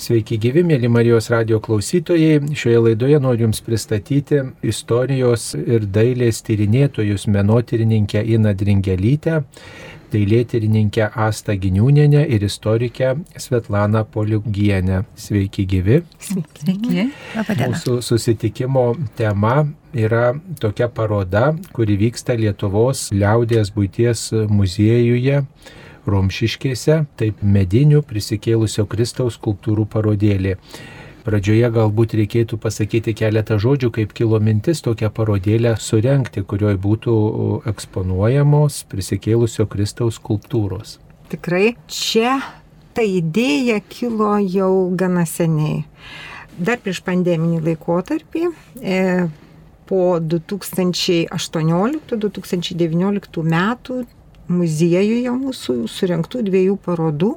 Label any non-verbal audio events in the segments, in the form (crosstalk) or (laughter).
Sveiki gyvi, mėly Marijos radio klausytojai. Šioje laidoje noriu Jums pristatyti istorijos ir dailės tyrinėtojus menotyrininkę Ina Dringelytę, dailėtyrininkę Asta Giniūnenę ir istorikę Svetlaną Poliugienę. Sveiki gyvi. Sveiki. Mūsų susitikimo tema yra tokia paroda, kuri vyksta Lietuvos liaudės būties muziejuje Romšiškėse, taip medinių prisikėlusio Kristaus skulptūrų parodėlė. Pradžioje galbūt reikėtų pasakyti keletą žodžių, kaip kilo mintis tokią parodėlę surenkti, kurioje būtų eksponuojamos prisikėlusio Kristaus skulptūros. Tikrai čia ta idėja kilo jau gana seniai. Dar prieš pandeminį laikotarpį, e, po 2018-2019 metų muziejuje mūsų surinktų dviejų parodų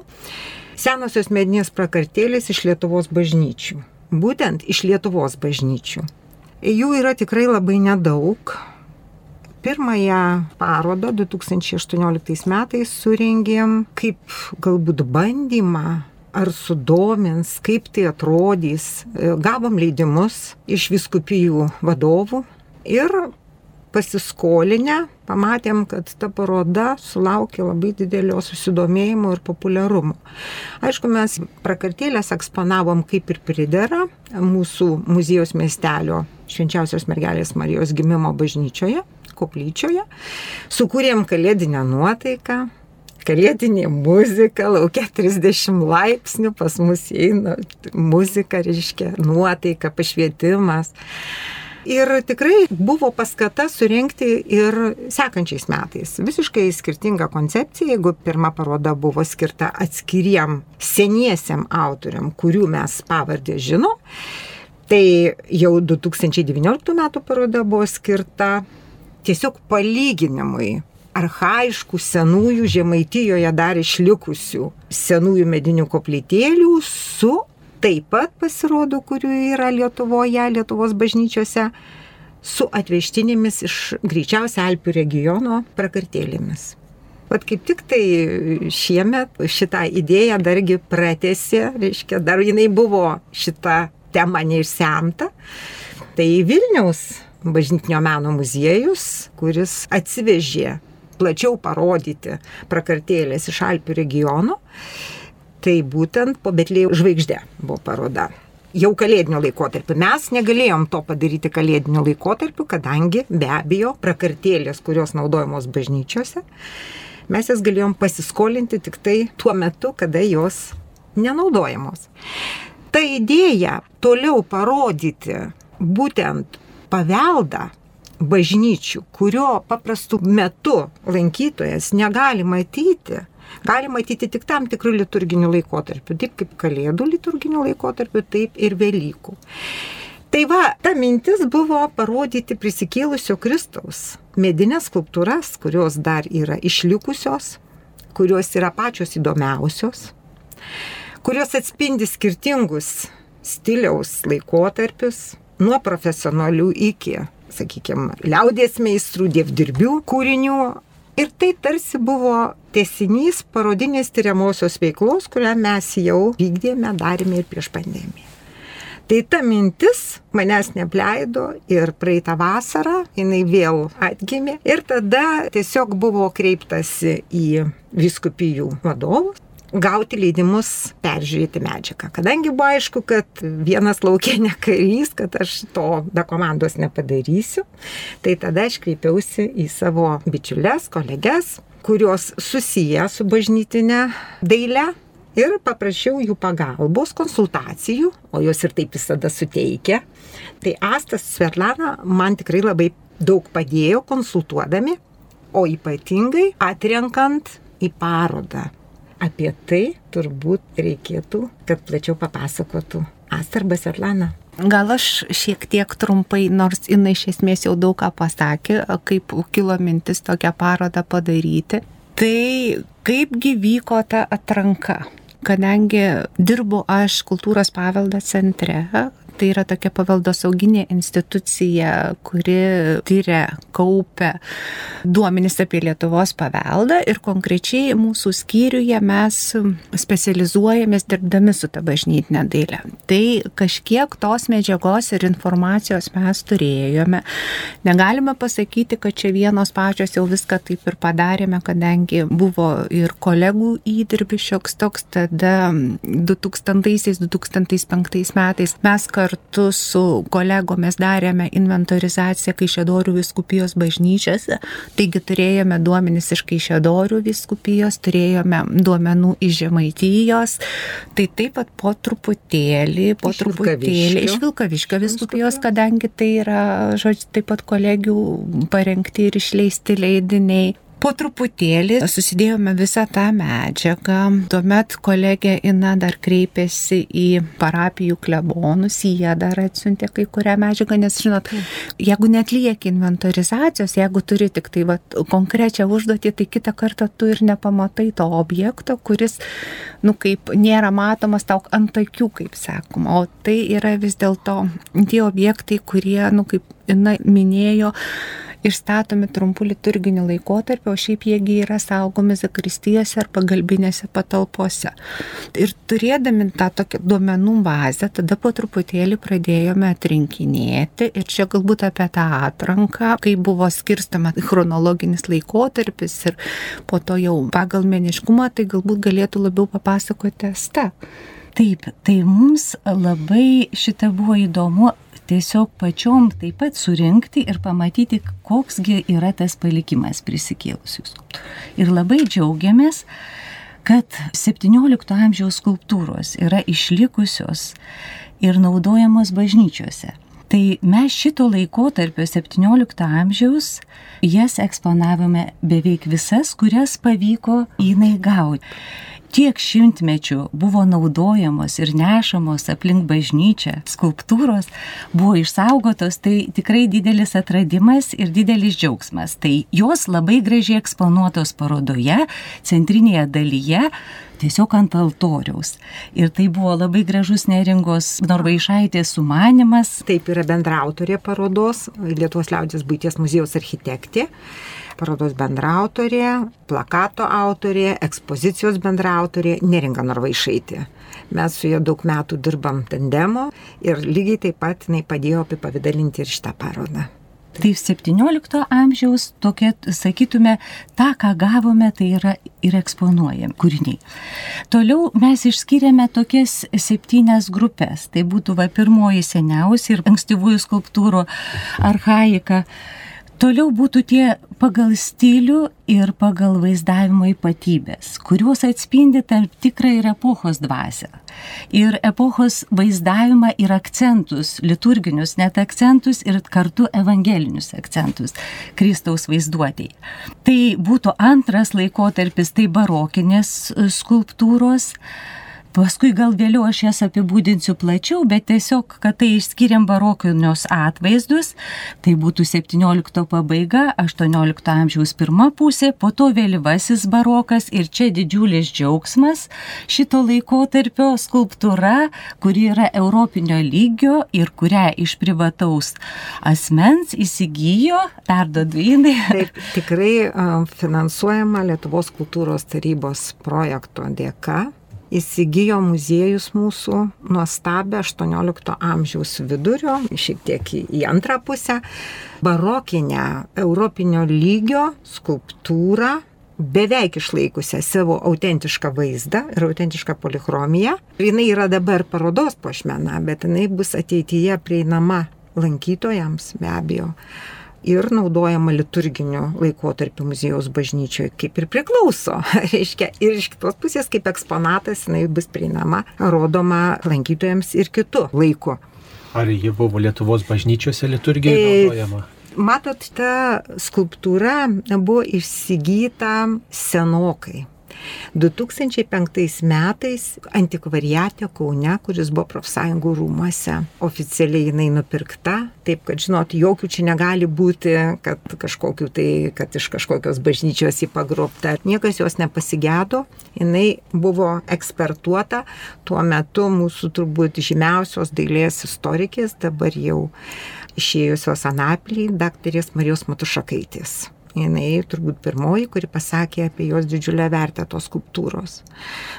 senosios medinės prakartėlės iš Lietuvos bažnyčių. Būtent iš Lietuvos bažnyčių. Jų yra tikrai labai nedaug. Pirmąją parodą 2018 metais surengėm kaip galbūt bandymą ar sudomins, kaip tai atrodys. Gavom leidimus iš viskupijų vadovų ir pasiskolinę pamatėm, kad ta paroda sulaukė labai didelio susidomėjimo ir populiarumo. Aišku, mes prakartėlės eksponavom kaip ir pridera mūsų muziejus miestelio švenčiausios mergelės Marijos gimimo bažnyčioje, koplyčioje. Sukūrėm kalėdinę nuotaiką, kalėdinė muzika, laukia 30 laipsnių, pas mus eina muzika, reiškia nuotaika, pašvietimas. Ir tikrai buvo paskata surenkti ir sekančiais metais. Visiškai skirtinga koncepcija, jeigu pirma paroda buvo skirta atskiriem seniesiam autoriam, kurių mes pavardė žinom, tai jau 2019 metų paroda buvo skirta tiesiog palyginimui arhaiškų senųjų žemaitijoje dar išlikusių senųjų medinių koplytėlių su taip pat pasirodo, kurių yra Lietuvoje, Lietuvos bažnyčiose, su atvežtinėmis iš greičiausiai Alpių regiono prakartėlėmis. Vat kaip tik tai šiemet šitą idėją dargi pratėsi, reiškia, dar jinai buvo šita tema neišsemta. Tai Vilniaus bažnytinio meno muziejus, kuris atsivežė plačiau parodyti prakartėlės iš Alpių regiono tai būtent po Betlėjo žvaigždė buvo paroda. Jau kalėdinio laikotarpiu. Mes negalėjom to padaryti kalėdinio laikotarpiu, kadangi be abejo prakartėlės, kurios naudojamos bažnyčiose, mes jas galėjom pasiskolinti tik tai tuo metu, kada jos nenaudojamos. Ta idėja toliau parodyti būtent paveldą bažnyčių, kurio paprastų metu lankytojas negali matyti, gali matyti tik tam tikrų liturginių laikotarpių, taip kaip Kalėdų liturginių laikotarpių, taip ir Velykų. Tai va, ta mintis buvo parodyti prisikėlusio Kristaus medinės skulptūras, kurios dar yra išlikusios, kurios yra pačios įdomiausios, kurios atspindi skirtingus stiliaus laikotarpius, nuo profesionalių iki, sakykime, liaudės meistrų, dievdirbių kūrinių Ir tai tarsi buvo tesinys parodinės tyriamosios veiklos, kurią mes jau vykdėme, darėme ir prieš pandemiją. Tai ta mintis manęs nepleido ir praeitą vasarą jinai vėl atgimė ir tada tiesiog buvo kreiptasi į viskupijų vadovus gauti leidimus peržiūrėti medžiagą. Kadangi buvo aišku, kad vienas laukė ne karys, kad aš to be komandos nepadarysiu, tai tada aš kreipiausi į savo bičiulės, kolegės, kurios susiję su bažnytinė daile ir paprašiau jų pagalbos, konsultacijų, o jos ir taip visada suteikia. Tai Astas Svetlana man tikrai labai daug padėjo konsultuodami, o ypatingai atrenkant į parodą apie tai turbūt reikėtų, kad plačiau papasakotų Asta arba Svetlana. Gal aš šiek tiek trumpai, nors jinai iš esmės jau daug ką pasakė, kaip kilo mintis tokią parodą padaryti. Tai kaipgi vyko ta atranka? Kadangi dirbu aš kultūros paveldo centre, tai yra tokia paveldosauginė institucija, kuri tyria, kaupia duomenis apie Lietuvos paveldą ir konkrečiai mūsų skyriuje mes specializuojamės dirbdami su ta bažnytinė dailė. Tai kažkiek tos medžiagos ir informacijos mes turėjome. Negalime pasakyti, kad čia vienos pačios jau viską taip ir padarėme, kadangi buvo ir kolegų įdirbis šioks toks, tada 2000-2005 metais mes kartu su kolegomis darėme inventorizaciją Kaišėdorių viskupijos bažnyčiose, taigi turėjome duomenis iš Kaišėdorių viskupijos, turėjome duomenų iš Žemaitijos, tai taip pat po truputėlį, po Iš truputėlį iš Vilkaviškio viskupijos, kadangi tai yra, žodžiu, taip pat kolegių parengti ir išleisti leidiniai. Po truputėlį susidėjome visą tą medžiagą. Tuomet kolegė Ina dar kreipėsi į parapijų klebonus, jie dar atsiuntė kai kurią medžiagą, nes žinot, jeigu netlieki inventorizacijos, jeigu turi tik tai va, konkrečią užduotį, tai kitą kartą tu ir nepamatai to objekto, kuris, nu, kaip nėra matomas tau ant akių, kaip sakoma. O tai yra vis dėlto tie objektai, kurie, nu, kaip Ina minėjo, išstatomi trumpų liturginių laikotarpių, o šiaip jiegi yra saugomi zakristijose ar pagalbinėse patalpose. Ir turėdami tą tokią duomenų bazę, tada po truputėlį pradėjome atrinkinėti ir čia galbūt apie tą atranką, kai buvo skirstama chronologinis laikotarpis ir po to jau pagal meniškumą, tai galbūt galėtų labiau papasakoti Asta. Taip, tai mums labai šitą buvo įdomu tiesiog pačiom taip pat surinkti ir pamatyti, koksgi yra tas palikimas prisikėlusius. Ir labai džiaugiamės, kad 17 amžiaus skulptūros yra išlikusios ir naudojamos bažnyčiose. Tai mes šito laiko tarp 17 amžiaus jas eksponavome beveik visas, kurias pavyko įnai gauti tiek šimtmečių buvo naudojamos ir nešamos aplink bažnyčią skulptūros, buvo išsaugotos, tai tikrai didelis atradimas ir didelis džiaugsmas. Tai jos labai gražiai eksponuotos parodoje, centrinėje dalyje, tiesiog ant altoriaus. Ir tai buvo labai gražus neringos Norvaišaitės sumanimas. Taip yra bendrautorė parodos, Lietuvos liaudės būties muziejaus architektė parodos bendrautorė, plakato autorė, ekspozicijos bendrautorė Neringa Norvaišaitė. Mes su ja daug metų dirbam tandemo ir lygiai taip pat jinai padėjo apipavydalinti ir šitą parodą. Tai 17 amžiaus tokia, sakytume, tą, ką gavome, tai yra ir eksponuojam kūriniai. Toliau mes išskiriame tokias septynias grupės. Tai būtų va pirmoji seniausia ir ankstyvųjų skulptūrų arhaika. Toliau būtų tie pagal stilių ir pagal vaizdavimo ypatybės, kuriuos atspindi tam tikrą ir epochos dvasę. Ir epochos vaizdavimą ir akcentus, liturginius net akcentus ir kartu evangelinius akcentus Kristaus vaizduotėjai. Tai būtų antras laikotarpis, tai barokinės skulptūros Paskui gal vėliau aš jas apibūdinsiu plačiau, bet tiesiog, kad tai išskiriam barokinius atvaizdus, tai būtų 17 pabaiga, 18 amžiaus pirma pusė, po to vėlyvasis barokas ir čia didžiulis džiaugsmas šito laikotarpio skulptūra, kuri yra europinio lygio ir kurią iš privataus asmens įsigijo, perdodu jinai. Taip, tikrai finansuojama Lietuvos kultūros tarybos projekto dėka įsigijo muziejus mūsų nuostabę 18 amžiaus vidurio, šiek tiek į, antrą pusę, barokinę europinio lygio skulptūrą, beveik išlaikusią savo autentišką vaizdą ir autentišką polichromiją. Jinai yra dabar parodos pošmena, bet jinai bus ateityje prieinama lankytojams be abejo ir naudojama liturginiu laikotarpiu muziejaus bažnyčioje, kaip ir priklauso. (laughs) Reiškia, ir iš kitos pusės, kaip eksponatas, jinai bus prieinama, rodoma lankytojams ir kitų laikų. Ar ji buvo Lietuvos bažnyčiose liturgijoje E, naudojama? Matot, ta skulptūra buvo įsigyta senokai. 2005 metais antikvariate Kaune, kuris buvo profsąjungų rūmuose. Oficialiai jinai nupirkta, taip kad žinot, jokių čia negali būti, kad kažkokiu tai, kad iš kažkokios bažnyčios į pagrobtą. Niekas jos nepasigėdo, jinai buvo ekspertuota tuo metu mūsų turbūt žymiausios dailės istorikės, dabar jau išėjusios Anapilį, daktarės Marijos Matušakaitės. Jis turbūt pirmoji, kuri pasakė apie jos didžiulę vertę tos skulptūros.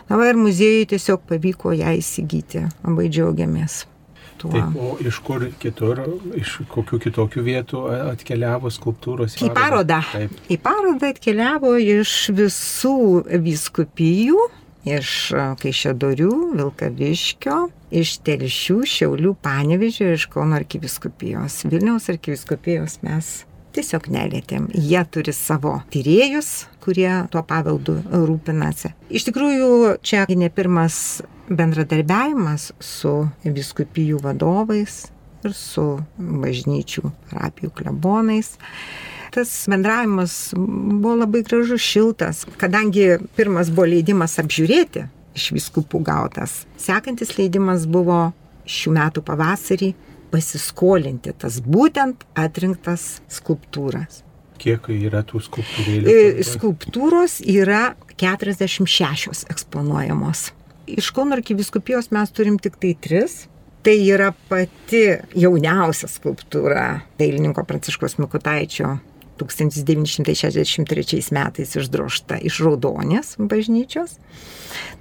Na, va, ir muziejui tiesiog pavyko ją įsigyti. Labai džiaugiamės. Tuo. Taip, o iš kur kitur, iš kokių kitokių vietų atkeliavo skulptūros į parodą? Taip. Į parodą atkeliavo iš visų viskupijų, iš Kaišėdorių, Vilkaviškio, iš Telšių, Šiaulių, Panevežio ir iš Kauno arkiviskupijos. Vilniaus arkiviskupijos mes tiesiog nelėtėm. Jie turi savo tyrėjus, kurie tuo paveldu rūpinasi. Iš tikrųjų, čia ne pirmas bendradarbiavimas su viskupijų vadovais ir su bažnyčių parapijų klebonais tas bendravimas buvo labai gražus, šiltas, kadangi pirmas buvo leidimas apžiūrėti iš viskupų gautas. Sekantis leidimas buvo šių metų pavasarį pasiskolinti tas būtent atrinktas skulptūras. Kiek yra tų skulptūrėlių? E, skulptūros yra 46 eksponuojamos. Iš Kauno arkiviskupijos mes turim tik tai tris. Tai yra pati jauniausia skulptūra dailininko Pranciškos Mikutaičio 1963 metais išdrošta iš Raudonės bažnyčios.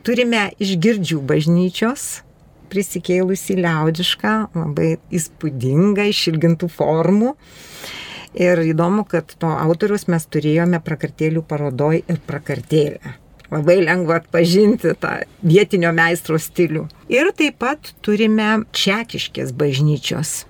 Turime iš Girdžių bažnyčios prisikėlusi liaudišką, labai įspūdingą, išilgintų formų. Ir įdomu, kad to autorius mes turėjome prakartėlių parodoj ir prakartėlę. Labai lengva atpažinti tą vietinio meistro stilių. Ir taip pat turime Čekiškės bažnyčios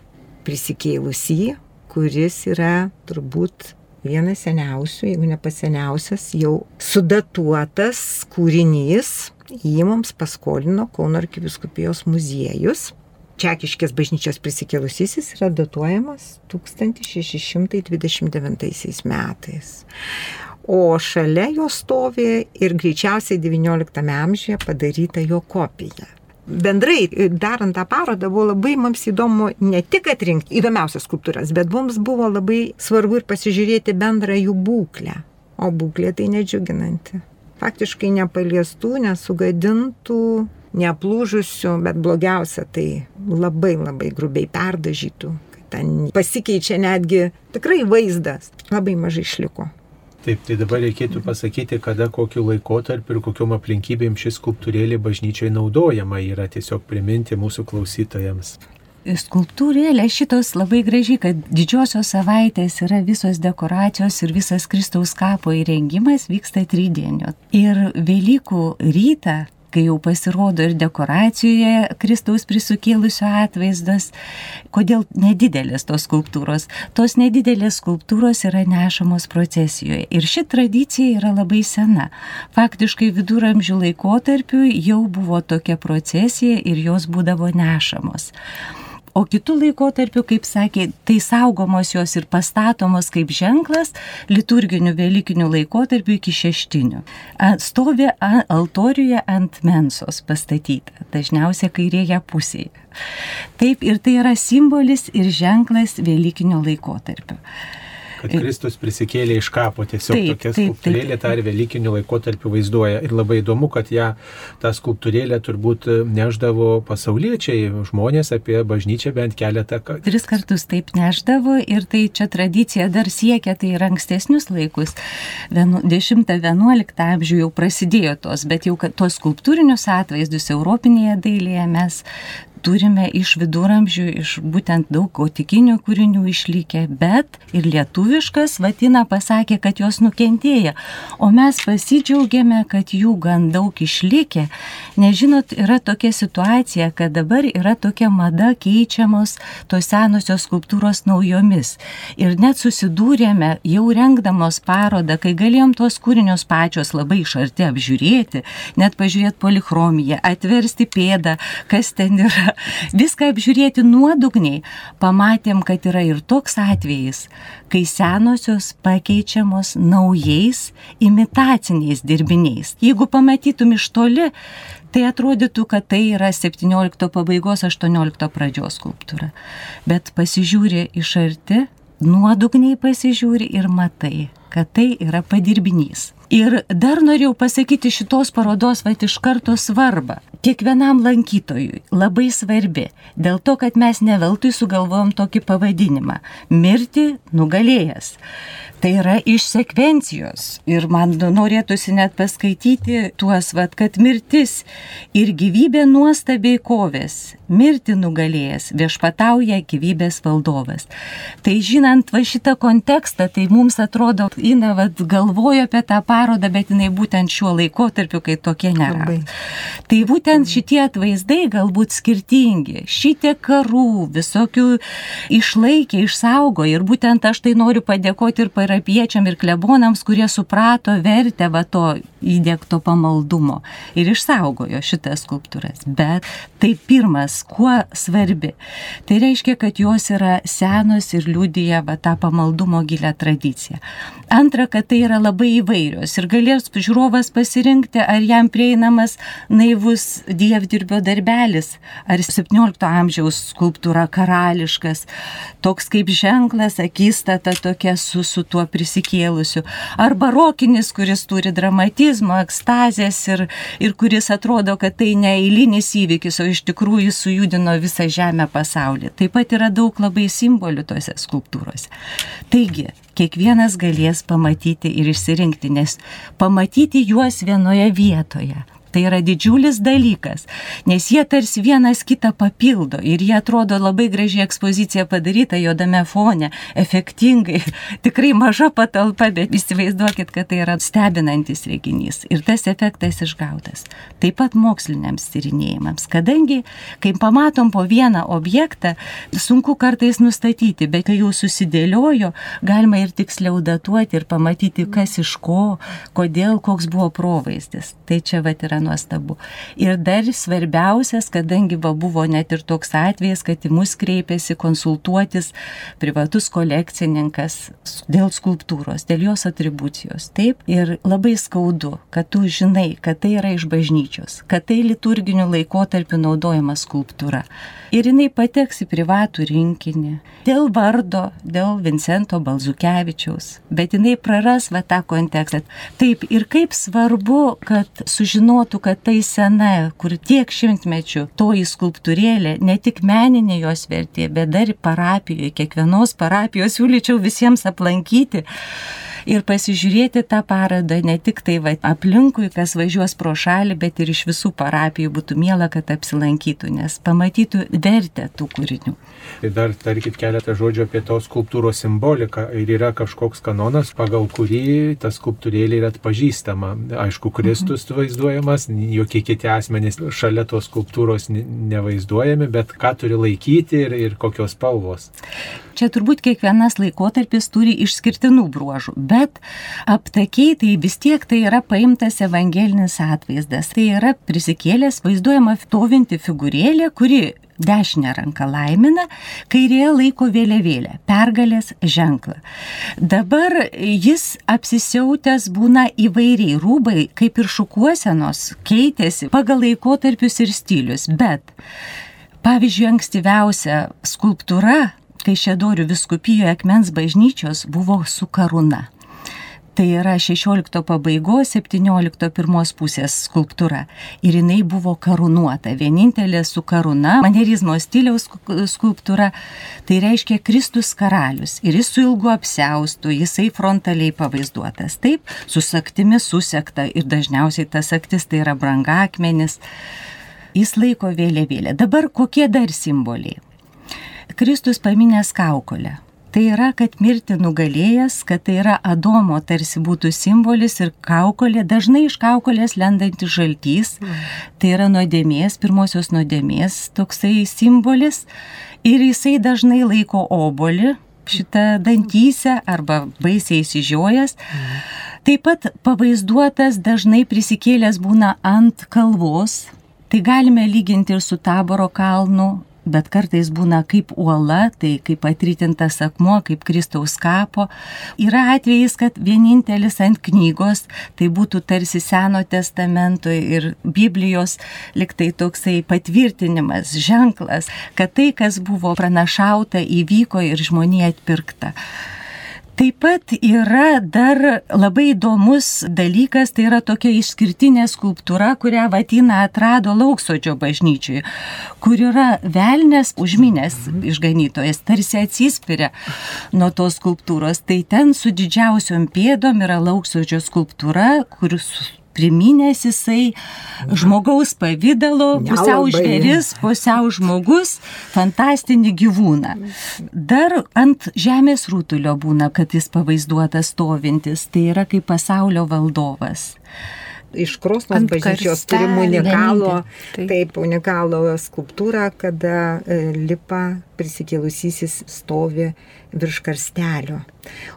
prisikėlusį, kuris yra turbūt vienas seniausių, jeigu ne paseniausias, jau sudatuotas kūrinys jį mums paskolino Kauno arkiviskupijos muziejus. Čekiškės bažnyčios prisikėlusysis yra datuojamas 1629 metais. O šalia jo stovi ir greičiausiai XIX amžiuje padaryta jo kopija. Bendrai, darant tą parodą, buvo labai mums įdomu ne tik atrinkti įdomiausias skulptūras, bet mums buvo labai svarbu ir pasižiūrėti bendrą jų būklę. O būklė tai nedžiuginanti faktiškai nepaliestų, nesugadintų, neaplūžusių, bet blogiausia tai labai labai grubiai perdažytų. Ten pasikeičia netgi tikrai vaizdas, labai mažai išliko. Taip, tai dabar reikėtų pasakyti, kada kokiu laikotarpiu ir kokiom aplinkybėm šis skulptūrėlė bažnyčiai naudojama yra tiesiog priminti mūsų klausytojams skulptūrėlė šitos labai gražiai, kad didžiosios savaitės yra visos dekoracijos ir visas Kristaus kapo įrengimas vyksta tridienio. Ir Velykų rytą kai jau pasirodo ir dekoracijoje Kristaus prisukėlusio atvaizdas. Kodėl nedidelės tos skulptūros? Tos nedidelės skulptūros yra nešamos procesijoje. Ir ši tradicija yra labai sena. Faktiškai viduramžių laikotarpiu jau buvo tokia procesija ir jos būdavo nešamos. O kitų laikotarpių, kaip sakė, tai saugomos jos ir pastatomos kaip ženklas liturginių Velykinių laikotarpių iki šeštinių. Stovi altoriuje ant mensos pastatyta, dažniausiai kairėje pusėje. Taip ir tai yra simbolis ir ženklas Velykinio laikotarpio kad Kristus prisikėlė iš kapo, tiesiog taip, tokia skulptūrėlė tą ir Velykinių laikotarpių vaizduoja. Ir labai įdomu, kad ją tą skulptūrėlę turbūt neždavo pasauliečiai, žmonės apie bažnyčią bent keletą kartų. Tris kartus taip neždavo ir tai čia tradicija dar siekia, tai ir ankstesnius laikus. 10-11 amžių jau prasidėjo tos, bet jau tos skulptūrinius atvaizdus Europinėje dailėje mes turime iš viduramžių, iš būtent daug gotikinių kūrinių išlikę, bet ir lietuviškas Vatina pasakė, kad jos nukentėjo, o mes pasidžiaugiame, kad jų gan daug išlikę. Nežinot, yra tokia situacija, kad dabar yra tokia mada keičiamos tos senosios skulptūros naujomis. Ir net susidūrėme, jau rengdamos parodą, kai galėjom tuos kūrinius pačios labai iš arti apžiūrėti, net pažiūrėti polichromiją, atversti pėdą, kas ten yra, viską apžiūrėti nuodugniai, pamatėm, kad yra ir toks atvejis, kai senosios pakeičiamos naujais imitaciniais dirbiniais. Jeigu pamatytum iš toli, tai atrodytų, kad tai yra 17 pabaigos 18 pradžios skulptūra. Bet pasižiūri iš arti, nuodugniai pasižiūri ir matai, kad tai yra padirbinys. Ir dar norėjau pasakyti šitos parodos, va iš karto svarbą. Kiekvienam lankytojui labai svarbi, dėl to, kad mes neveltui sugalvojom tokį pavadinimą - mirti nugalėjęs tai yra iš sekvencijos. Ir man norėtųsi net paskaityti tuos, vad, kad mirtis ir gyvybė nuostabiai kovės, mirti nugalėjęs, viešpatauja gyvybės valdovas. Tai žinant va šitą kontekstą, tai mums atrodo, Ina vad, galvoja apie tą parodą, bet jinai būtent šiuo laikotarpiu, kai tokie nėra. Labai. Tai būtent šitie atvaizdai galbūt skirtingi, šitie karų, visokių išlaikė, išsaugo ir būtent aš tai noriu padėkoti ir parašyti parapiečiam ir klebonams, kurie suprato vertę va to įdėkto pamaldumo ir išsaugojo šitas skulptūras. Bet tai pirmas, kuo svarbi, tai reiškia, kad jos yra senos ir liūdija va tą pamaldumo gilę tradiciją. Antra, kad tai yra labai įvairios ir galės žiūrovas pasirinkti, ar jam prieinamas naivus dievdirbio darbelis, ar 17 amžiaus skulptūra karališkas, toks kaip ženklas, akistata tokia su, su tuo prisikėlusiu, ar barokinis, kuris turi dramatizmo, ekstazės ir, ir kuris atrodo, kad tai ne eilinis įvykis, o iš tikrųjų sujudino visą žemę pasaulį. Taip pat yra daug labai simbolių tose skulptūrose. Taigi, kiekvienas galės pamatyti ir išsirinkti, nes pamatyti juos vienoje vietoje Tai yra didžiulis dalykas, nes jie tarsi vienas kitą papildo ir jie atrodo labai gražiai ekspozicija padaryta juodame fone, efektingai, (laughs) tikrai maža patalpa, bet įsivaizduokit, kad tai yra stebinantis reginys ir tas efektas išgautas. Taip pat moksliniams tyrinėjimams, kadangi, kai pamatom po vieną objektą, sunku kartais nustatyti, bet kai jau susidėliojo, galima ir tiksliau datuoti ir pamatyti, kas iš ko, kodėl, koks buvo provaizdis. Tai čia va yra nuostabu. Ir dar svarbiausias, kadangi va, buvo net ir toks atvejis, kad į mus kreipėsi konsultuotis privatus kolekcininkas dėl skulptūros, dėl jos atribucijos. Taip, ir labai skaudu, kad tu žinai, kad tai yra iš bažnyčios, kad tai liturginiu laikotarpiu naudojama skulptūra. Ir jinai pateks į privatų rinkinį dėl vardo, dėl Vincento Balzukevičiaus, bet jinai praras va tą kontekstą. Taip, ir kaip svarbu, kad sužinotų suprastų, kad tai sena, kur tiek šimtmečių toji skulptūrėlė, ne tik meninė jos vertė, bet dar parapijoje, kiekvienos parapijos siūlyčiau visiems aplankyti ir pasižiūrėti tą parodą ne tik tai va, aplinkui, kas važiuos pro šalį, bet ir iš visų parapijų būtų miela, kad apsilankytų, nes pamatytų vertę tų kūrinių. Ir dar tarkit keletą žodžių apie tos skulptūros simboliką. Ir yra kažkoks kanonas, pagal kurį ta skulptūrėlė yra atpažįstama. Aišku, Kristus mhm. Vaizduojamas, jokie kiti asmenys šalia tos skulptūros nevaizduojami, bet ką turi laikyti ir, ir kokios spalvos. Čia turbūt kiekvienas laikotarpis turi išskirtinų bruožų, bet aptakiai tai vis tiek tai yra paimtas evangelinis atvaizdas. Tai yra prisikėlęs vaizduojama stovinti figūrėlė, kuri dešinę ranką laimina, kairėje laiko vėliavėlę, pergalės ženklą. Dabar jis apsisiautęs būna įvairiai, rūbai kaip ir šukuosenos keitėsi pagal laikotarpius ir stilius, bet pavyzdžiui ankstyviausia skulptūra Kaišėdorių viskupijoje akmens bažnyčios buvo su karūna. Tai yra 16 pabaigos, 17 pirmos pusės skulptūra. Ir jinai buvo karūnuota, vienintelė su karūna, manierizmo stiliaus skulptūra. Tai reiškia Kristus karalius. Ir jis su ilgu apsiaustu, jisai frontaliai pavaizduotas. Taip, su saktimi susekta ir dažniausiai tas saktis tai yra brangakmenis. Jis laiko vėliavėlę. Dabar kokie dar simboliai? Kristus paminės kaukolę. Tai yra, kad mirti nugalėjęs, kad tai yra Adomo tarsi būtų simbolis ir kaukolė, dažnai iš kaukolės lendantis žaltys, tai yra nuodėmės, pirmosios nuodėmės toksai simbolis. Ir jisai dažnai laiko obolį šitą dantysę arba baisiai įsižiojęs. Taip pat pavaizduotas dažnai prisikėlęs būna ant kalvos, tai galime lyginti ir su taboro kalnu, bet kartais būna kaip uola, tai kaip atrytintas akmuo, kaip Kristaus kapo. Yra atvejais, kad vienintelis ant knygos, tai būtų tarsi Seno testamento ir Biblijos liktai toksai patvirtinimas, ženklas, kad tai, kas buvo pranašauta, įvyko ir žmonija atpirkta. Taip pat yra dar labai įdomus dalykas, tai yra tokia išskirtinė skulptūra, kurią Vatina atrado Lauksodžio bažnyčiui, kur yra velnės užminės išganytojas, tarsi atsispiria nuo tos skulptūros. Tai ten su didžiausiom pėdom yra Lauksodžio skulptūra, kur priminęs jisai žmogaus pavydalo, pusiau žvėris, pusiau žmogus, fantastinį gyvūną. Dar ant žemės rūtulio būna, kad jis pavaizduotas stovintis, tai yra kaip pasaulio valdovas iš Krosnos bažnyčios turim unikalų, taip, unikalų skulptūrą, kada e, lipa prisikėlusysis stovi virš karstelio.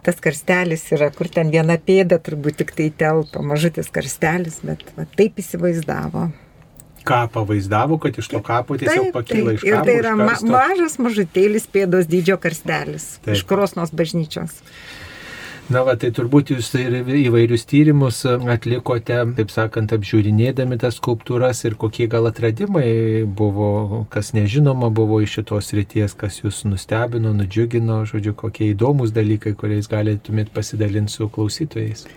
Tas karstelis yra, kur ten viena pėda turbūt tik tai telpa, mažutis karstelis, bet va, taip įsivaizdavo kapą vaizdavo, kad iš to kapo tiesiog taip, pakyla taip. iš kapo. Ir tai yra ma mažas mažutėlis pėdos dydžio karstelis taip. iš Krosnos bažnyčios. Na, va, tai turbūt jūs ir įvairius tyrimus atlikote, taip sakant, apžiūrinėdami tas skulptūras ir kokie gal atradimai buvo, kas nežinoma buvo iš šitos ryties, kas jūs nustebino, nudžiugino, žodžiu, kokie įdomus dalykai, kuriais galėtumėt pasidalinti su klausytojais.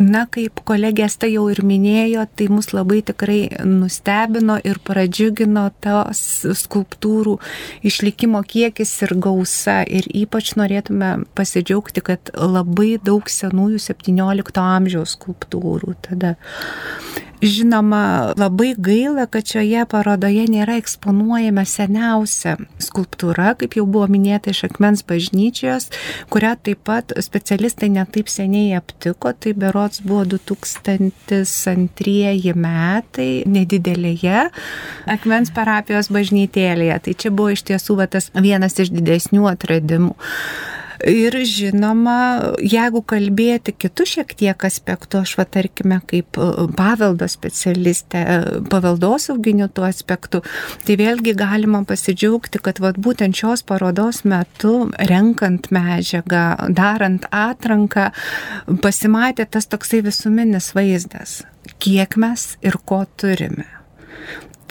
Na, kaip kolegės tai jau ir minėjo, tai mus labai tikrai nustebino ir pradžiugino tos skulptūrų išlikimo kiekis ir gausa. Ir ypač norėtume pasidžiaugti, kad labai daug senųjų 17 amžiaus skulptūrų tada Žinoma, labai gaila, kad šioje parodoje nėra eksponuojama seniausia skulptūra, kaip jau buvo minėta iš akmens bažnyčios, kurią taip pat specialistai netaip seniai aptiko, tai berots buvo 2002 metai nedidelėje akmens parapijos bažnytėlėje. Tai čia buvo iš tiesų va, tas vienas iš didesnių atradimų. Ir žinoma, jeigu kalbėti kitų šiek tiek aspektų, aš va tarkime kaip e, paveldo specialistė, e, paveldosauginių tų aspektų, tai vėlgi galima pasidžiaugti, kad va būtent šios parodos metu, renkant medžiagą, darant atranką, pasimatė tas toksai visuminis vaizdas, kiek mes ir ko turime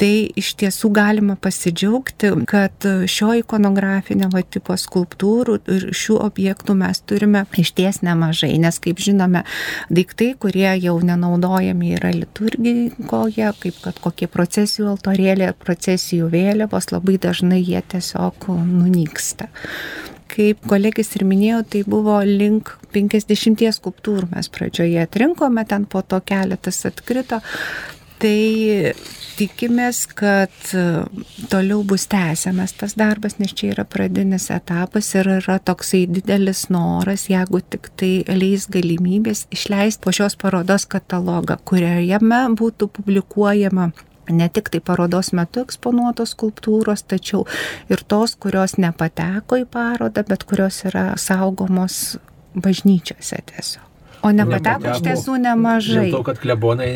tai iš tiesų galima pasidžiaugti, kad šio ikonografinio tipo skulptūrų ir šių objektų mes turime iš ties nemažai, nes kaip žinome, daiktai, kurie jau nenaudojami yra liturgikoje, kaip kad kokie procesijų altorėlė, procesijų vėliavos, labai dažnai jie tiesiog nunyksta kaip kolegis ir minėjo, tai buvo link 50 skulptūrų mes pradžioje atrinkome, ten po to keletas atkrito. Tai tikimės, kad e, toliau bus tęsiamas tas darbas, nes čia yra pradinis etapas ir yra toksai didelis noras, jeigu tik tai leis galimybės išleisti po šios parodos katalogą, kuriame būtų publikuojama ne tik tai parodos metu eksponuotos skulptūros, tačiau ir tos, kurios nepateko į parodą, bet kurios yra saugomos bažnyčiose tiesiog. O nepateko iš tiesų nemažai. Dėl to, kad klebonai,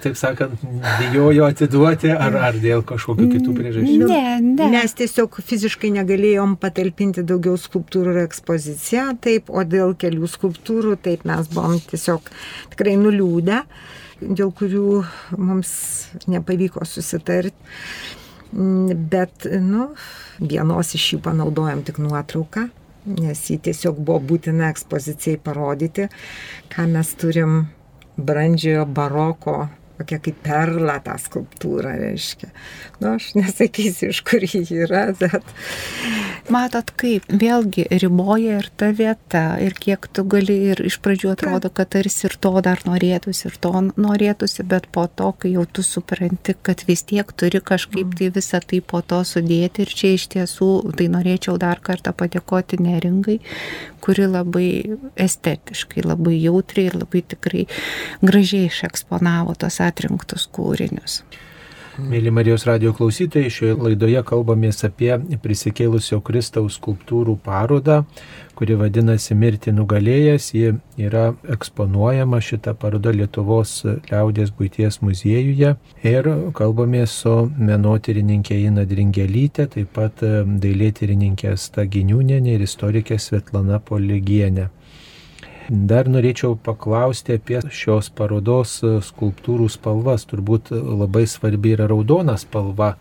taip sakant, bijojo atiduoti ar, ar dėl kažkokių kitų priežasčių? Ne, ne. Mes tiesiog fiziškai negalėjom patalpinti daugiau skulptūrų ir ekspoziciją, taip, o dėl kelių skulptūrų, taip mes buvom tiesiog tikrai nuliūdę, dėl kurių mums nepavyko susitarti. Bet, nu, vienos iš jų panaudojom tik nuotrauką nes jį tiesiog buvo būtina ekspozicijai parodyti, ką mes turim brandžiojo baroko tokia kaip perla tą skulptūrą reiškia. Nu, aš nesakysiu, iš kur ji yra, bet. Matot, kaip vėlgi riboja ir ta vieta, ir kiek tu gali, ir iš pradžių atrodo, kad tarsi ir to dar norėtųsi, ir to norėtųsi, bet po to, kai jau tu supranti, kad vis tiek turi kažkaip tai visą tai po to sudėti, ir čia iš tiesų, tai norėčiau dar kartą padėkoti neringai, kuri labai estetiškai, labai jautriai ir labai tikrai gražiai išeksponavo tos atrinktus kūrinius. Mėly Marijos radio klausytojai, šioje laidoje kalbamės apie prisikėlusio Kristaus skulptūrų parodą, kuri vadinasi Mirti nugalėjęs. Ji yra eksponuojama šitą parodą Lietuvos liaudės būties muziejuje. Ir kalbamės su menotyrininkė Ina Dringelytė, taip pat dailėtyrininkė Staginiūnė ir istorikė Svetlana Poligienė. Dar norėčiau paklausti apie šios parodos skulptūrų spalvas. Turbūt labai svarbi yra raudona spalva.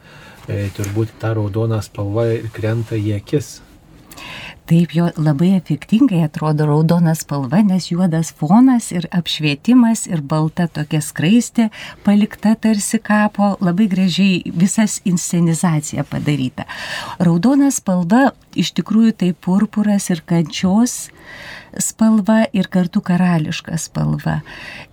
E, turbūt ta raudona spalva krenta į akis. Taip jo labai efektingai atrodo raudona spalva, nes juodas fonas ir apšvietimas ir balta tokia skraistė palikta tarsi kapo, labai gražiai visas inscenizacija padaryta. Raudona spalva iš tikrųjų tai purpuras ir kančios spalva ir kartu karališka spalva.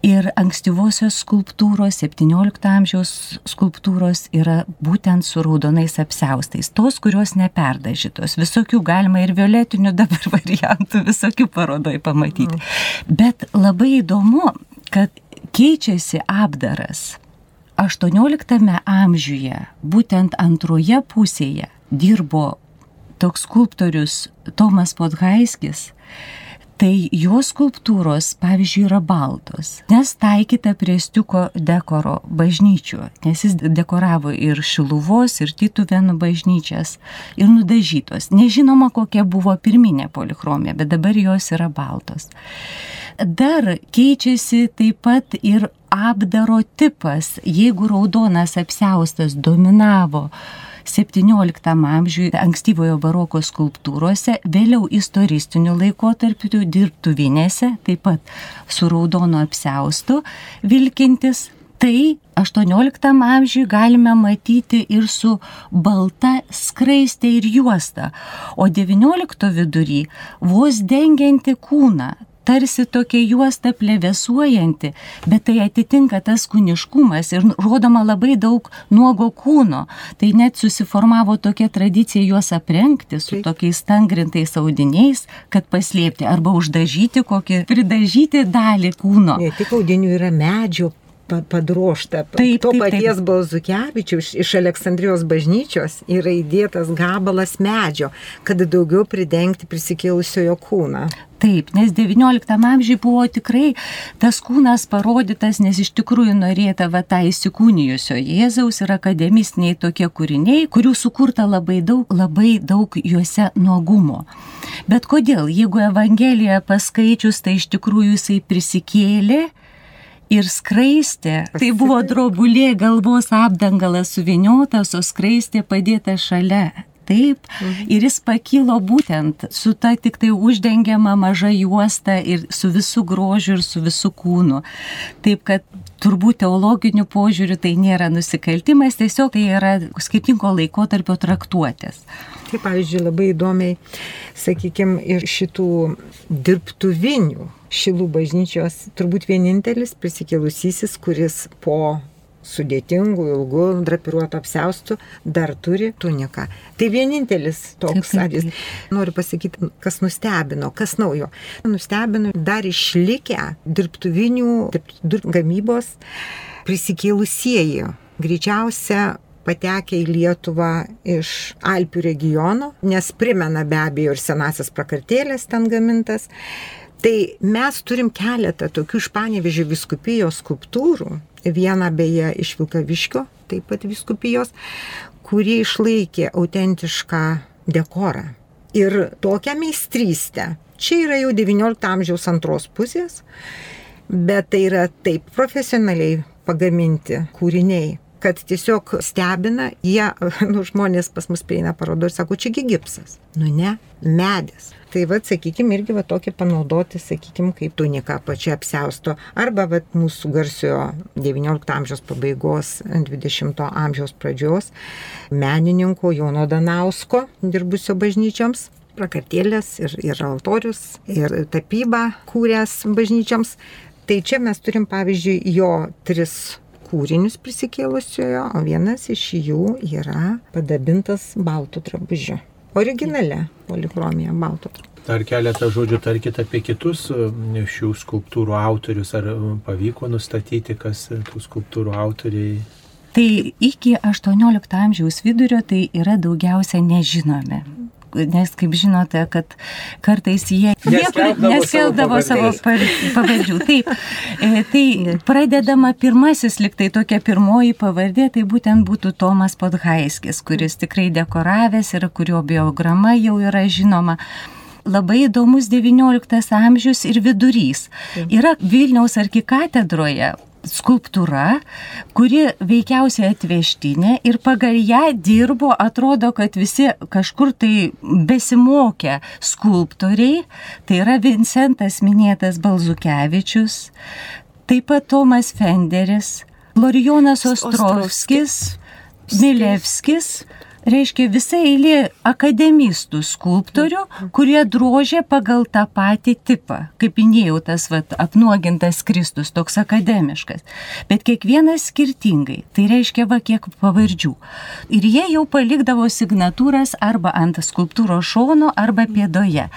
Ir ankstyvosios skulptūros, 17 amžiaus skulptūros yra būtent su raudonais apseustais. Tos, kurios neperdažytos. Visokių galima ir violetinių dabar (laughs) variantų, visokių parodoj pamatyti. Bet labai įdomu, kad keičiasi apdaras. 18 amžiuje, būtent antroje pusėje, dirbo toks skulptorius Tomas Podhaiskis, tai jo skulptūros, pavyzdžiui, yra baltos, nes taikyta prie stiuko dekoro bažnyčių, nes jis dekoravo ir Šiluvos, ir Tituvenų bažnyčias, ir nudažytos. Nežinoma, kokia buvo pirminė polichromija, bet dabar jos yra baltos. Dar keičiasi taip pat ir apdaro tipas, jeigu raudonas apseustas dominavo, 17 amžiui ankstyvojo baroko skulptūrose, vėliau istoristiniu laikotarpiu dirbtuvinėse, taip pat su raudono apseustu vilkintis. Tai 18 amžiui galime matyti ir su balta skraistė ir juosta, o 19 vidury vos dengianti kūną, tarsi tokia juosta plevesuojanti, bet tai atitinka tas kūniškumas ir rodoma labai daug nuogo kūno. Tai net susiformavo tokia tradicija juos aprengti su tokiais stangrintais audiniais, kad paslėpti arba uždažyti kokį, pridažyti dalį kūno. Ne tik audinių yra medžio padrošta. Taip, to taip, paties taip. Balzukevičiaus iš Aleksandrijos bažnyčios yra įdėtas gabalas medžio, kad daugiau pridengti prisikėlusiojo kūną. Taip, nes XIX amžiuje buvo tikrai tas kūnas parodytas, nes iš tikrųjų norėta va tą įsikūnijusio Jėzaus ir akademistiniai tokie kūriniai, kurių sukurta labai daug, labai daug juose nuogumo. Bet kodėl, jeigu Evangeliją paskaičius, tai iš tikrųjų jisai prisikėlė, ir skraistė. Tai buvo (laughs) drobulė galvos apdangalas suviniotas, o skraistė padėta šalia. Taip, mhm. ir jis pakilo būtent su ta tik tai uždengiama maža juosta ir su visų grožiu ir su visų kūnu. Taip, kad turbūt teologiniu požiūriu tai nėra nusikaltimas, tiesiog tai yra skirtingo laiko tarpio traktuotės. Tai pavyzdžiui, labai įdomiai, sakykime, ir šitų dirbtuvinių Šilų bažnyčios turbūt vienintelis prisikėlusysis, kuris po sudėtingų, ilgų, drapiruotų apseustų dar turi tuniką. Tai vienintelis toks atvejis. Noriu pasakyti, kas nustebino, kas naujo. Nustebino dar išlikę dirbtuvinių dirbtuvių gamybos prisikėlusieji. Greičiausia patekę į Lietuvą iš Alpių regiono, nes primena be abejo ir senasias prakartėlės ten gamintas. Tai mes turim keletą tokių iš Panevežio viskupijos skulptūrų, vieną beje iš Vilkaviškio, taip pat viskupijos, kurie išlaikė autentišką dekorą. Ir tokią meistrystę. Čia yra jau XIX amžiaus antros pusės, bet tai yra taip profesionaliai pagaminti kūriniai, kad tiesiog stebina, jie, (laughs) nu, žmonės pas mus prieina parodo ir sako, čiagi gipsas. Nu ne, medis. Tai vad, sakykime, irgi va tokį panaudoti, sakykime, kaip tunika pačia apsausto. Arba va mūsų garsiojo XIX amžiaus pabaigos, XX amžiaus pradžios menininko Jono Danausko, dirbusio bažnyčioms prakartėlės ir, ir altorius, ir tapybą kūręs bažnyčiams. Tai čia mes turim, pavyzdžiui, jo tris kūrinius prisikėlusiojo, o vienas iš jų yra padabintas baltų drabužiu originale polichromija balto. Dar keletą žodžių tarkite apie kitus e, šių skulptūrų autorius. Ar e, pavyko nustatyti, kas tų skulptūrų autoriai? Tai iki 18 amžiaus vidurio tai yra daugiausia nežinomi nes kaip žinote, kad kartais jie niekur neskeldavo savo pavardžių. Taip, e, tai pradedama pirmasis, liktai tokia pirmoji pavardė, tai būtent būtų Tomas Podhaiskis, kuris tikrai dekoravęs ir kurio biograma jau yra žinoma. Labai įdomus XIX amžius ir vidurys. Yra Vilniaus arkikatedroje skulptūra, kuri veikiausiai atvežtinė ir pagal ją dirbo, atrodo, kad visi kažkur tai besimokę skulptoriai, tai yra Vincentas minėtas Balzukevičius, taip pat Tomas Fenderis, Lorijonas Ostrovskis, Milevskis reiškia visa eilė akademistų skulptorių, kurie drožė pagal tą patį tipą. Kaip minėjau, tas vat, apnuogintas Kristus, toks akademiškas. Bet kiekvienas skirtingai. Tai reiškia va kiek pavardžių. Ir jie jau palikdavo signatūras arba ant skulptūros šono, arba pėdoje.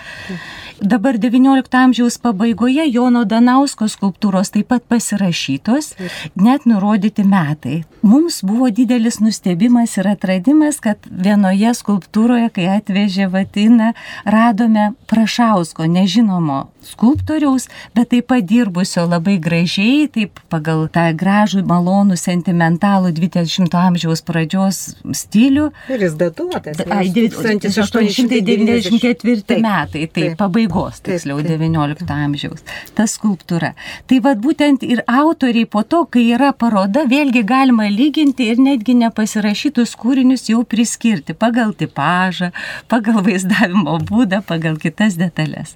Dabar XIX amžiaus pabaigoje Jono Danausko skulptūros taip pat pasirašytos, net nurodyti metai. Mums buvo didelis nustebimas ir atradimas, kad vienoje skulptūroje, kai atvežė Vatiną, radome Prašausko, nežinomo skulptoriaus, bet taip pat dirbusio labai gražiai, taip pagal tą gražų, malonų, sentimentalų 20-ojo amžiaus pradžios stilių. Ir jis datuotas. 1894 metai, tai pabaigos, tiksliau, 19 amžiaus. Ta skulptūra. Tai vad būtent ir autoriai po to, kai yra paroda, vėlgi galima lyginti ir netgi nepasirašytus kūrinius jau priskirti pagal tipažą, pagal vaizdavimo būdą, pagal kitas detalės.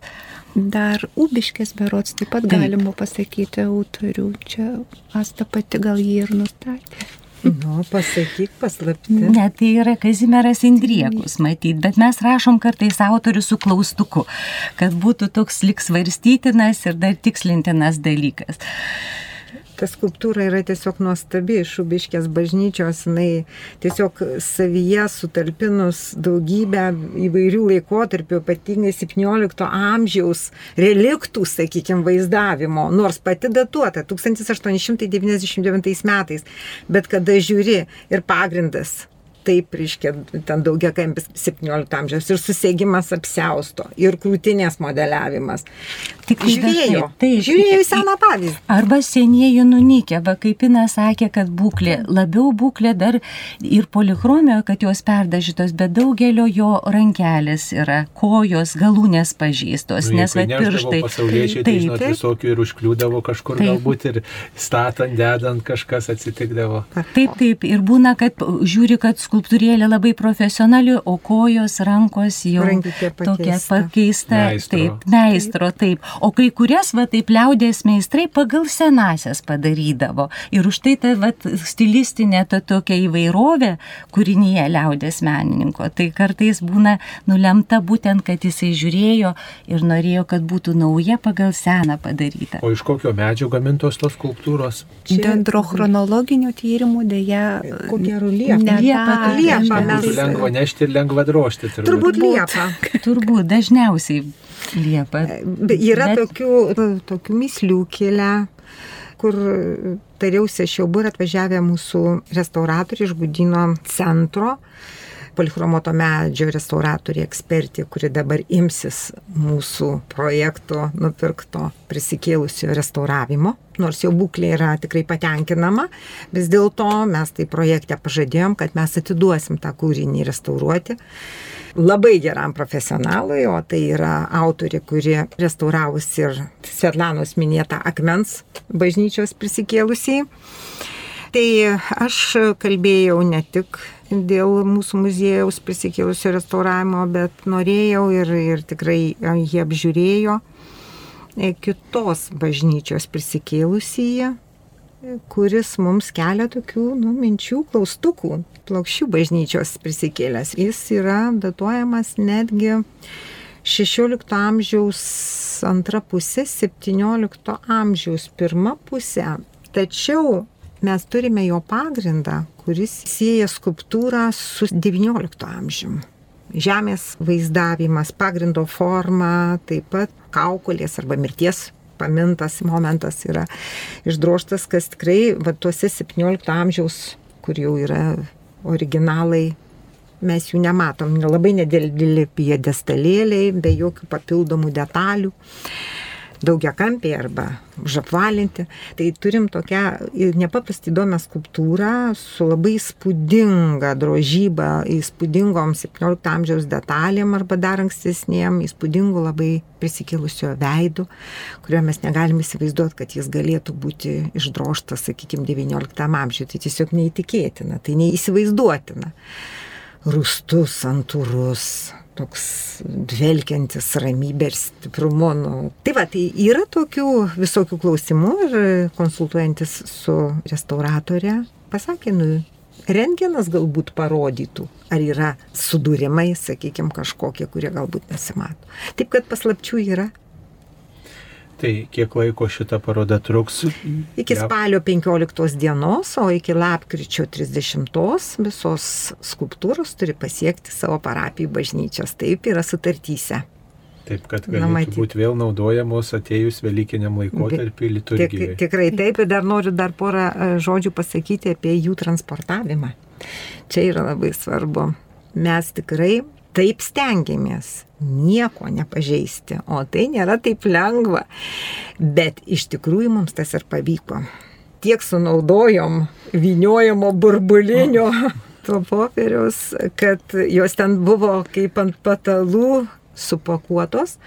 Dar Ubiškės berots taip pat galima pasakyti autorių. Čia Asta pati gal jį ir nustatė. Nu, pasakyk paslapti. Ne, tai yra Kazimieras Indriekus, matyt, bet mes rašom kartais autorių su klaustuku, kad būtų toks lik svarstytinas ir dar tikslintinas dalykas ta skulptūra yra tiesiog nuostabi iš Ubiškės bažnyčios, jinai tiesiog savyje sutalpinus daugybę įvairių laikotarpių, ypatingai 17 amžiaus reliktų, sakykime, vaizdavimo, nors pati datuota 1899 metais, bet kada žiūri ir pagrindas taip, reiškia, ten daugia kampis 17 amžiaus ir susėgimas apsausto, ir krūtinės modeliavimas. Tik žiūrėjo, tai žiūrėjo į seną pavyzdį. Arba senieji nunikė, va kaip Ina sakė, kad būklė, labiau būklė dar ir polichromio, kad jos perdažytos, bet daugelio jo rankelės yra, kojos, galūnės pažįstos, nu, nes va pirštai. Pasauliečiai, tai žinot, visokių ir užkliūdavo kažkur taip. galbūt ir statant, dedant kažkas atsitikdavo. Taip, taip, ir būna, kad žiūri, kad skulptūrėlė labai profesionali, o kojos, rankos jau tokia pakeista. Meistro. Taip, meistro, taip. O kai kurias, va taip, liaudės meistrai pagal senasias padarydavo. Ir už tai ta va, stilistinė ta tokia įvairovė kūrinyje liaudės menininko. Tai kartais būna nulemta būtent, kad jisai žiūrėjo ir norėjo, kad būtų nauja pagal seną padaryta. O iš kokio medžio gamintos tos skulptūros? Dendrochronologinių tyrimų dėja. Kokia rulėta? Liepa Liepa mes. Lengva nešti ir lengva drožti. Turbūt, turbūt Liepa. turbūt dažniausiai Liepa. Yra Bet... tokių, tokių mislių kilę kur tariausi, aš jau buvau atvažiavę mūsų restauratoriai iš Gudino centro polichromuoto medžio restauratorė ekspertė, kuri dabar imsis mūsų projekto nupirkto prisikėlusio restauravimo. Nors jau būklė yra tikrai patenkinama, vis dėlto mes tai projekte pažadėjom, kad mes atiduosim tą kūrinį restauruoti labai geram profesionalui, o tai yra autorė, kuri restauravusi ir Svetlanos minėtą akmens bažnyčios prisikėlusiai. Tai aš kalbėjau ne tik dėl mūsų muziejaus prisikėlusio restauravimo, bet norėjau ir, ir tikrai jie apžiūrėjo kitos bažnyčios prisikėlusyje, kuris mums kelia tokių nu, minčių, klaustukų. Plokščių bažnyčios prisikėlęs. Jis yra datuojamas netgi 16 amžiaus antra pusė, 17 amžiaus pirma pusė. Tačiau mes turime jo pagrindą, kuris sieja skulptūrą su XIX amžiumi. Žemės vaizdavimas, pagrindo forma, taip pat kaukolės arba mirties pamintas momentas yra išdroštas, kas tikrai va, tuose 17 amžiaus kur jau yra originalai mes jų nematom, labai nedėlį piedestalėliai, be jokių papildomų detalių daugia kampiai arba užapvalinti. Tai turim tokią nepaprastai įdomią skulptūrą su labai įspūdinga drožyba, įspūdingom 17 amžiaus detalėm arba dar ankstesniem, įspūdingu labai prisikėlusio veidu, kurio mes negalim įsivaizduoti, kad jis galėtų būti išdroštas, sakykime, 19 amžiuje. Tai tiesiog neįtikėtina, tai neįsivaizduotina rūstus, santūrus, toks dvelkiantis ramybė ir stiprumu. Nu. Tai va, tai yra tokių visokių klausimų ir konsultuojantis su restauratorė pasakė, nu, rengenas galbūt parodytų, ar yra sudūrimai, sakykime, kažkokie, kurie galbūt nesimato. Taip kad paslapčių yra. Tai kiek laiko šita paroda truks? Iki spalio 15 dienos, o iki lapkričio 30 visos skulptūros turi pasiekti savo parapijų bažnyčios. Taip yra sutartyse. Taip, kad galėtų būti vėl naudojamos atėjus Velykiniam laikotarpiu liturgijoje. Tik, tikrai taip, ir dar noriu dar porą e, žodžių pasakyti apie jų transportavimą. Čia yra labai svarbu. Mes tikrai taip stengiamės nieko nepažeisti, o tai nėra taip lengva. Bet iš tikrųjų mums tas ir pavyko. Tiek sunaudojom viniojimo burbulinio (laughs) to popieriaus, kad jos ten buvo kaip ant patalų supakuotos.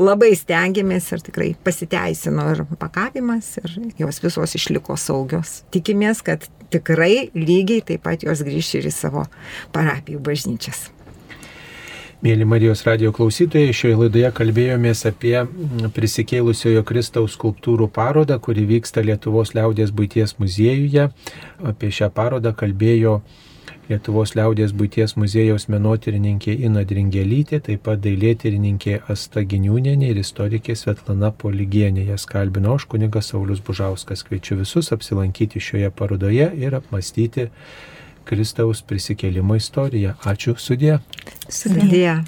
Labai stengiamės ir tikrai pasiteisino ir pakavimas, ir jos visos išliko saugios. Tikimės, kad tikrai lygiai taip pat jos grįš ir į savo parapijų bažnyčias. Mėly Marijos radio klausytojai, šioje laidoje kalbėjomės apie prisikėlusiojo Kristaus skulptūrų parodą, kuri vyksta Lietuvos liaudės būties muziejuje. Apie šią parodą kalbėjo Lietuvos liaudės būties muziejaus menotyrininkė Ina Dringelytė, taip pat dailėtyrininkė Asta Giniūnenė ir istorikė Svetlana Poligienė. Jas kalbino aš kunigas Saulis Bužauskas. Kviečiu visus apsilankyti šioje parodoje ir apmastyti Kristaus prisikėlimo istoriją. Ačiū sudė. Sudė.